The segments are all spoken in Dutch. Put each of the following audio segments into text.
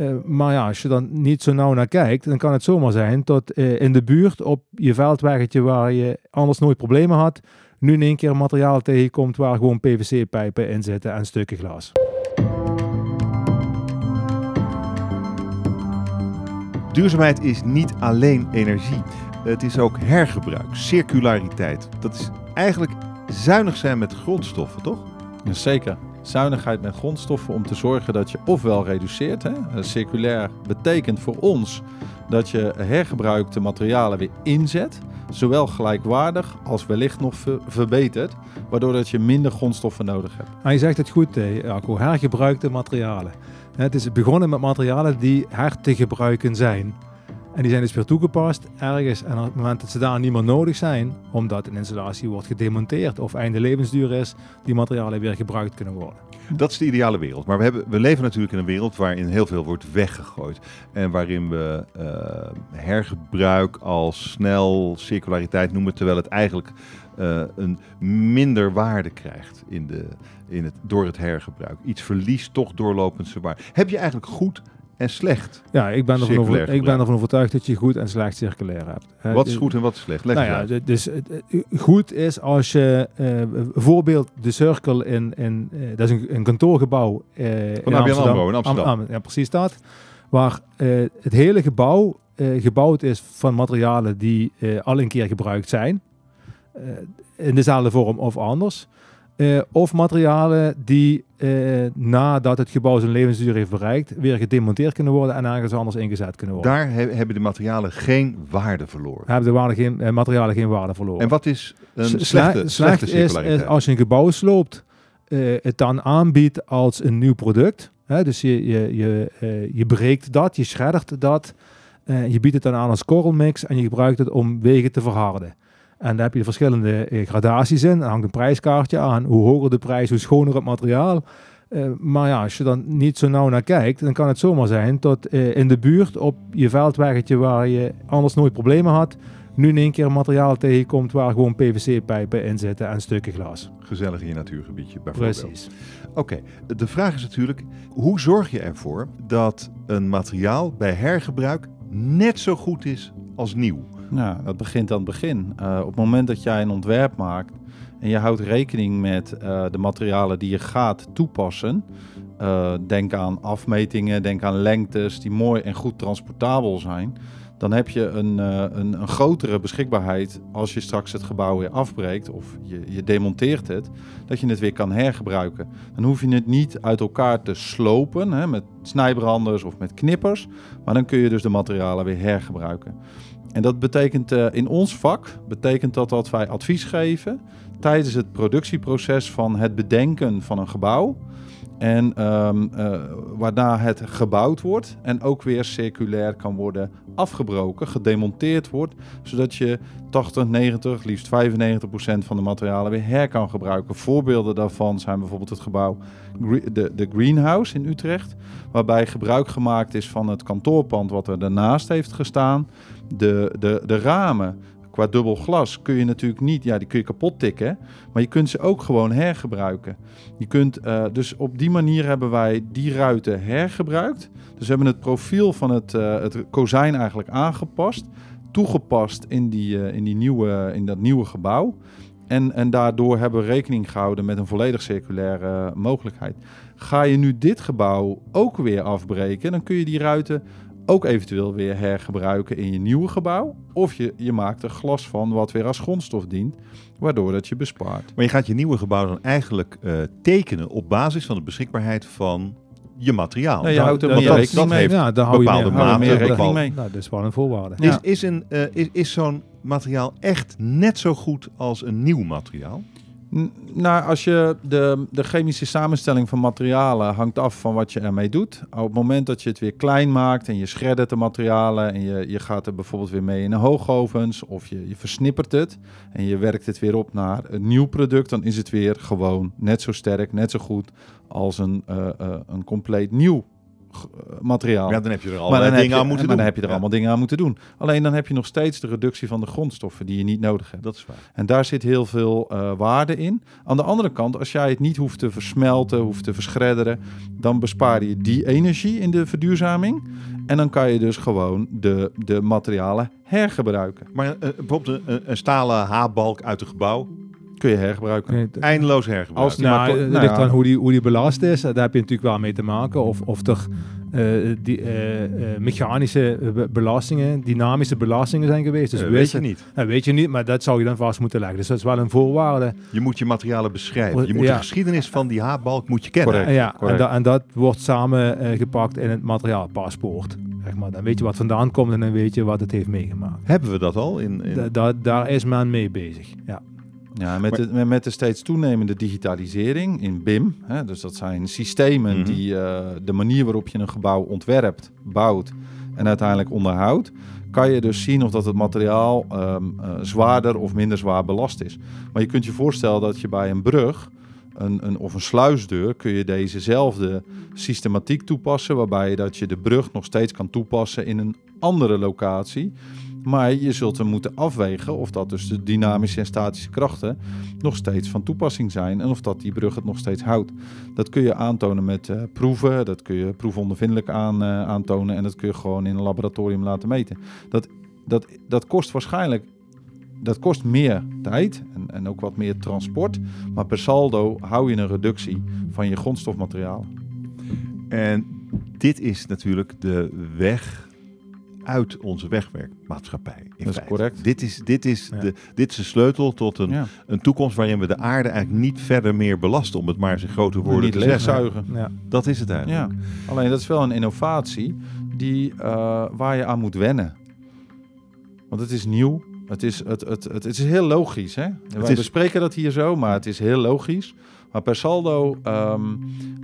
Eh, maar ja, als je dan niet zo nauw naar kijkt, dan kan het zomaar zijn dat eh, in de buurt op je veldweggetje waar je anders nooit problemen had, nu in één keer materiaal tegenkomt waar gewoon PVC-pijpen in zitten en stukken glas. Duurzaamheid is niet alleen energie. Het is ook hergebruik, circulariteit. Dat is eigenlijk zuinig zijn met grondstoffen, toch? Zeker. Zuinigheid met grondstoffen om te zorgen dat je ofwel reduceert. Hè? Circulair betekent voor ons dat je hergebruikte materialen weer inzet. Zowel gelijkwaardig als wellicht nog ver- verbeterd. Waardoor dat je minder grondstoffen nodig hebt. Je zegt het goed, Jacco, hergebruikte materialen. Het is begonnen met materialen die her te gebruiken zijn. En die zijn dus weer toegepast ergens. En op het moment dat ze daar niet meer nodig zijn, omdat een installatie wordt gedemonteerd of einde levensduur is, die materialen weer gebruikt kunnen worden. Dat is de ideale wereld. Maar we, hebben, we leven natuurlijk in een wereld waarin heel veel wordt weggegooid. En waarin we eh, hergebruik als snel, circulariteit noemen, terwijl het eigenlijk eh, een minder waarde krijgt in de, in het, door het hergebruik. Iets verliest toch doorlopend zijn waarde. Heb je eigenlijk goed en slecht? Ja, ik ben, ervan over, ik ben ervan overtuigd dat je goed en slecht circulair hebt. Wat is de- goed en wat is slecht? Leg nou ja, uit. dus eh, eh, goed is als je eh, bijvoorbeeld de Circle in, in dat is een, een kantoorgebouw in AMRO in Amsterdam. Am- Am- ja, precies dat. Waar het hele gebouw gebouwd is van materialen die al een keer gebruikt zijn. In dezelfde vorm of anders. Of materialen die eh, nadat het gebouw zijn levensduur heeft bereikt, weer gedemonteerd kunnen worden en ergens anders ingezet kunnen worden. Daar he- hebben de materialen geen waarde verloren. hebben de waarde geen, eh, materialen geen waarde verloren. En wat is een slechte, slecht slechte slecht is, als je een gebouw sloopt, eh, het dan aanbiedt als een nieuw product. Hè? Dus je, je, je, eh, je breekt dat, je shreddert dat, eh, je biedt het dan aan als korrelmix en je gebruikt het om wegen te verharden. En daar heb je verschillende eh, gradaties in. Er hangt een prijskaartje aan. Hoe hoger de prijs, hoe schoner het materiaal. Eh, maar ja, als je dan niet zo nauw naar kijkt, dan kan het zomaar zijn dat eh, in de buurt op je veldweggetje waar je anders nooit problemen had, nu in één keer materiaal tegenkomt waar gewoon PVC-pijpen in zitten en stukken glas. Gezellig in je natuurgebiedje bijvoorbeeld. Precies. Oké, de vraag is natuurlijk, hoe zorg je ervoor dat een materiaal bij hergebruik net zo goed is als nieuw? Nou, dat begint aan het begin. Eh, op het moment dat jij een ontwerp maakt en je houdt rekening met eh, de materialen die je gaat toepassen. eh, denk aan afmetingen, denk aan lengtes die mooi en goed transportabel zijn. Dan heb je een, een, een grotere beschikbaarheid als je straks het gebouw weer afbreekt of je, je demonteert het, dat je het weer kan hergebruiken. Dan hoef je het niet uit elkaar te slopen hè, met snijbranders of met knippers, maar dan kun je dus de materialen weer hergebruiken. En dat betekent eh, in ons vak, betekent dat dat wij advies geven tijdens het productieproces van het bedenken van een gebouw. En eh, waarna het gebouwd wordt en ook weer circulair kan worden afgebroken, gedemonteerd wordt, zodat je 80, 90, liefst 95 procent van de materialen weer her kan gebruiken. Voorbeelden daarvan zijn bijvoorbeeld het gebouw de, de Greenhouse in Utrecht, waarbij gebruik gemaakt is van het kantoorpand wat er daarnaast heeft gestaan. De, de, de ramen qua dubbel glas kun je natuurlijk niet, ja, die kun je kapot tikken, maar je kunt ze ook gewoon hergebruiken. Je kunt, eh, dus op die manier hebben wij die ruiten hergebruikt. Dus we hebben het profiel van het, eh, het kozijn eigenlijk aangepast, toegepast in, die, eh, in, die nieuwe, in dat nieuwe gebouw. En, en daardoor hebben we rekening gehouden met een volledig circulaire mogelijkheid. Ga je nu dit gebouw ook weer afbreken, dan kun je die ruiten ook eventueel weer hergebruiken in je nieuwe gebouw. Of je, je maakt er glas van wat weer als grondstof dient, waardoor dat je bespaart. Maar je gaat je nieuwe gebouw dan eigenlijk eh, tekenen op basis van de beschikbaarheid van je materiaal. Nee, je houdt er meer dat- mee. heeft ja, daar hou je bepaalde je meer bepaald- rekening mee. Nou, dat is wel een voorwaarde. Ja. Is, is, een, eh, is, is zo'n materiaal echt net zo goed als een nieuw materiaal? Nou, als je de, de chemische samenstelling van materialen hangt af van wat je ermee doet. Op het moment dat je het weer klein maakt en je shreddert de materialen en je, je gaat er bijvoorbeeld weer mee in de hoogovens of je, je versnippert het en je werkt het weer op naar een nieuw product, dan is het weer gewoon net zo sterk, net zo goed als een, eh, eh, een compleet nieuw materiaal. Ja, dan heb je er heb dingen je, aan moeten doen. dan heb je er Ja, allemaal dingen aan moeten doen. Alleen dan heb je nog steeds de reductie van de grondstoffen die je niet nodig hebt. Dat is waar. En daar zit heel veel eh, waarde in. Aan de andere kant, als jij het niet hoeft te versmelten, hoeft te verschredderen, dan bespaar je die energie in de verduurzaming. En dan kan je dus gewoon de, de materialen hergebruiken. Maar eh, bijvoorbeeld een, een stalen H-balk uit een gebouw, Kun je hergebruiken. Nee, eindeloos hergebruikt. Als die- Nou, maar nou ligt ja. aan hoe die, hoe die belast is. Daar heb je natuurlijk wel mee te maken. Of, of er eh, die, eh, eh, mechanische eh, be- belastingen, dynamische belastingen zijn geweest. Dus Eh, weet, weet je, niet. weet je niet, maar dat zou je dan vast moeten leggen. Dus dat is wel een voorwaarde. Je moet je materialen beschrijven. Je moet Ja. de geschiedenis van die H-balk moet je kennen. Correct. Ja, en, correct. da- en dat wordt samen eh, gepakt in het materiaalpaspoort. Zeg maar. Dan weet je wat vandaan komt en dan weet je wat het heeft meegemaakt. Hebben we dat al? In, in... Da- da- daar is men mee bezig. Ja. Ja, met, Maar- de, met- de steeds toenemende digitalisering in BIM, hè, dus dat zijn systemen Mhm. die eh, de manier waarop je een gebouw ontwerpt, bouwt en uiteindelijk onderhoudt, kan je dus zien of dat het materiaal ehm, eh, zwaarder of minder zwaar belast is. Maar je kunt je voorstellen dat je bij een brug een, een, of een sluisdeur kun je dezezelfde systematiek toepassen, waarbij dat je de brug nog steeds kan toepassen in een andere locatie. Maar je zult er moeten afwegen of dat dus de dynamische en statische krachten nog steeds van toepassing zijn en of dat die brug het nog steeds houdt. Dat kun je aantonen met eh, proeven, dat kun je proefondervindelijk aan, eh, aantonen en dat kun je gewoon in een laboratorium laten meten. Dat, dat, dat kost waarschijnlijk dat kost meer tijd en, en ook wat meer transport, maar per saldo hou je een reductie van je grondstofmateriaal. En dit is natuurlijk de weg uit onze wegwerkmaatschappij. In Dat is feite. correct. Dit is, dit, is Ja. de, dit is de sleutel tot een, Ja, een toekomst waarin we de aarde eigenlijk niet verder meer belasten, om het maar eens in grote woorden niet te zeggen. Ja. Dat is het eigenlijk. Ja, alleen dat is wel een innovatie die, eh, waar je aan moet wennen. Want het is nieuw. Het is, het, het, het, het is heel logisch. Hè? Wij is- bespreken dat hier zo, maar het is heel logisch. Maar per saldo, ehm,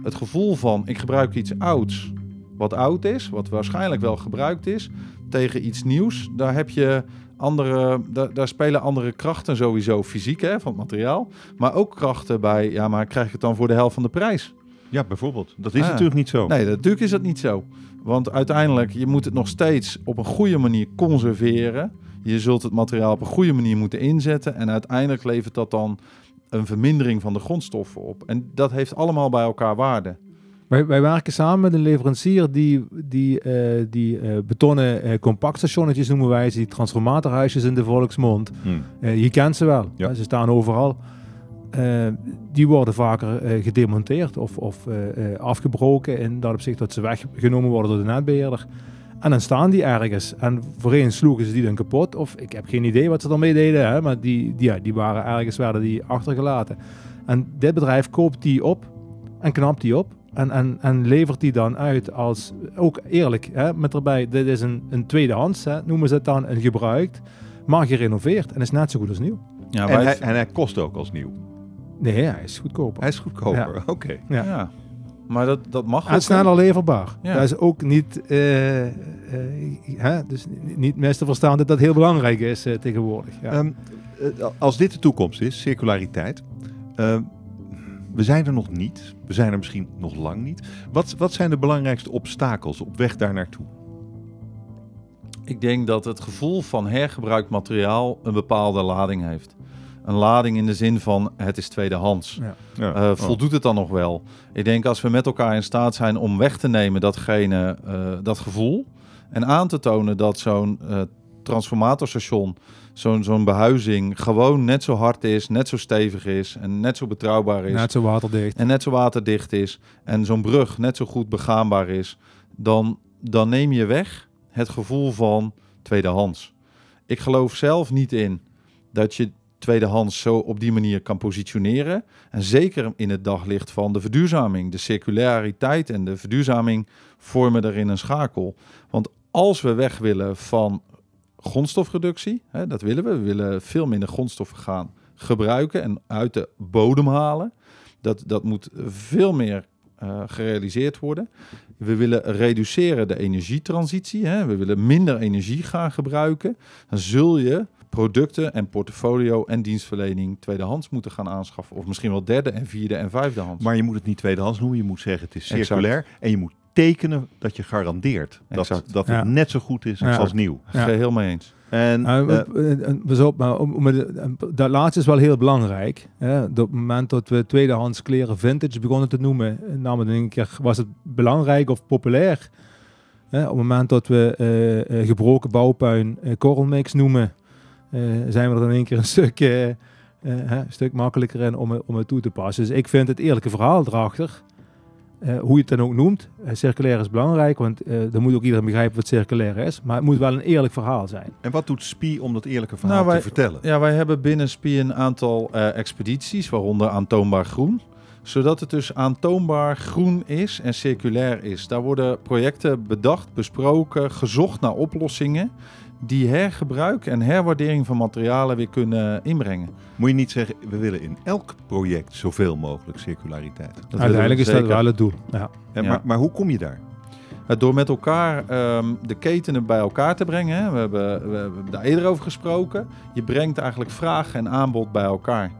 het gevoel van ik gebruik iets ouds, wat oud is, wat waarschijnlijk wel gebruikt is, tegen iets nieuws, daar heb je andere, daar, daar spelen andere krachten sowieso fysiek hè, van het materiaal. Maar ook krachten bij, ja, maar krijg ik het dan voor de helft van de prijs? Ja, bijvoorbeeld. Dat is Ah. natuurlijk niet zo. Nee, natuurlijk is dat niet zo. Want uiteindelijk, je moet het nog steeds op een goede manier conserveren. Je zult het materiaal op een goede manier moeten inzetten. En uiteindelijk levert dat dan een vermindering van de grondstoffen op. En dat heeft allemaal bij elkaar waarde. Wij, wij werken samen met een leverancier die, die, eh, die eh, betonnen eh, compactstationnetjes noemen wij ze, die transformatorhuisjes in de volksmond. Hm. Je kent ze wel, Ja. ze staan overal. Die worden vaker gedemonteerd of, of afgebroken in dat opzicht dat ze weggenomen worden door de netbeheerder. En dan staan die ergens. En voorheen sloegen ze die dan kapot. Of ik heb geen idee wat ze ermee deden. Hè, maar die, die, ja, die waren ergens, werden die achtergelaten. En dit bedrijf koopt die op en knapt die op. En, en, en levert die dan uit als, ook eerlijk, hè, met erbij, dit is een, een tweedehands, hè, noemen ze het dan, een gebruikt, maar gerenoveerd. En is net zo goed als nieuw. Ja, En, hij, en hij kost ook als nieuw. Nee, hij is goedkoper. Hij is goedkoper. Oké. Ja. ja. Maar dat, dat mag En ook, sneller leverbaar. Ja. Dat is ook niet, eh, eh, hè, dus niet- mis te verstaan dat dat heel belangrijk is eh, tegenwoordig. Ja. Ehm, eh, als dit de toekomst is, circulariteit. We zijn er nog niet. We zijn er misschien nog lang niet. Wat, wat zijn de belangrijkste obstakels op weg daar naartoe? Ik denk dat het gevoel van hergebruikt materiaal een bepaalde lading heeft. Een lading in de zin van het is tweedehands. Ja. Ja. Eh, Oh. voldoet het dan nog wel? Ik denk als we met elkaar in staat zijn om weg te nemen datgene, eh, dat gevoel. En aan te tonen dat zo'n eh, transformatorstation, zo'n zo'n behuizing gewoon net zo hard is, net zo stevig is en net zo betrouwbaar is. Net zo waterdicht. En net zo waterdicht is. En zo'n brug net zo goed begaanbaar is. Dan, dan neem je weg het gevoel van tweedehands. Ik geloof zelf niet in dat je tweedehands zo op die manier kan positioneren. En zeker in het daglicht van de verduurzaming. De circulariteit en de verduurzaming vormen daarin een schakel. Want als we weg willen van grondstofreductie, hè, dat willen we. We willen veel minder grondstoffen gaan gebruiken en uit de bodem halen. Dat, dat moet veel meer eh, gerealiseerd worden. We willen reduceren de energietransitie. Hè. We willen minder energie gaan gebruiken. Dan zul je producten en portfolio en dienstverlening tweedehands moeten gaan aanschaffen. Of misschien wel derde en vierde en vijfde hand. Maar je moet het niet tweedehands noemen. Je moet zeggen het is Exact. circulair. En je moet tekenen dat je garandeert dat, Exact. dat Ja. het net zo goed is Ja. als nieuw. Ja. Geheel mee eens. En Uh, uh, op, maar om, dat laatste is wel heel belangrijk. Hè? Op het moment dat we tweedehands kleren vintage begonnen te noemen, namen we in één keer, was het belangrijk of populair. Hè? Op het moment dat we eh, eh, gebroken bouwpuin uh, korrelmix noemen, eh, zijn we er in één keer een stuk, hè, een stuk makkelijker in om, het- om het toe te passen. Dus ik vind het eerlijke verhaal erachter, eh, hoe je het dan ook noemt, eh, circulair is belangrijk, want eh dan moet ook iedereen begrijpen wat circulair is. Maar het moet wel een eerlijk verhaal zijn. en wat doet SPI om dat eerlijke verhaal Nou, wij- te vertellen? Ja, wij hebben binnen SPI een aantal eh, expedities, waaronder aantoonbaar groen. Zodat het dus aantoonbaar groen is en circulair is. Daar worden projecten bedacht, besproken, gezocht naar oplossingen die hergebruik en herwaardering van materialen weer kunnen inbrengen. Moet je niet zeggen, we willen in elk project zoveel mogelijk circulariteit. Dat Uiteindelijk is dat wel het doel. Ja. En, Ja. maar, maar hoe kom je daar? Uh, Door met elkaar ehm, de ketenen bij elkaar te brengen. Hè. We, hebben, we hebben daar eerder over gesproken. Je brengt eigenlijk vraag en aanbod bij elkaar.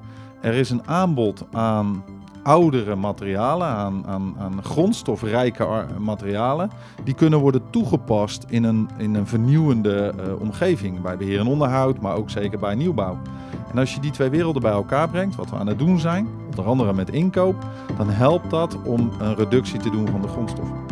Er is een aanbod aan oudere materialen, aan, aan, aan grondstofrijke materialen. Die kunnen worden toegepast in een, in een vernieuwende eh, omgeving. Bij beheer en onderhoud, maar ook zeker bij nieuwbouw. En als je die twee werelden bij elkaar brengt, wat we aan het doen zijn, onder andere met inkoop, dan helpt dat om een reductie te doen van de grondstoffen.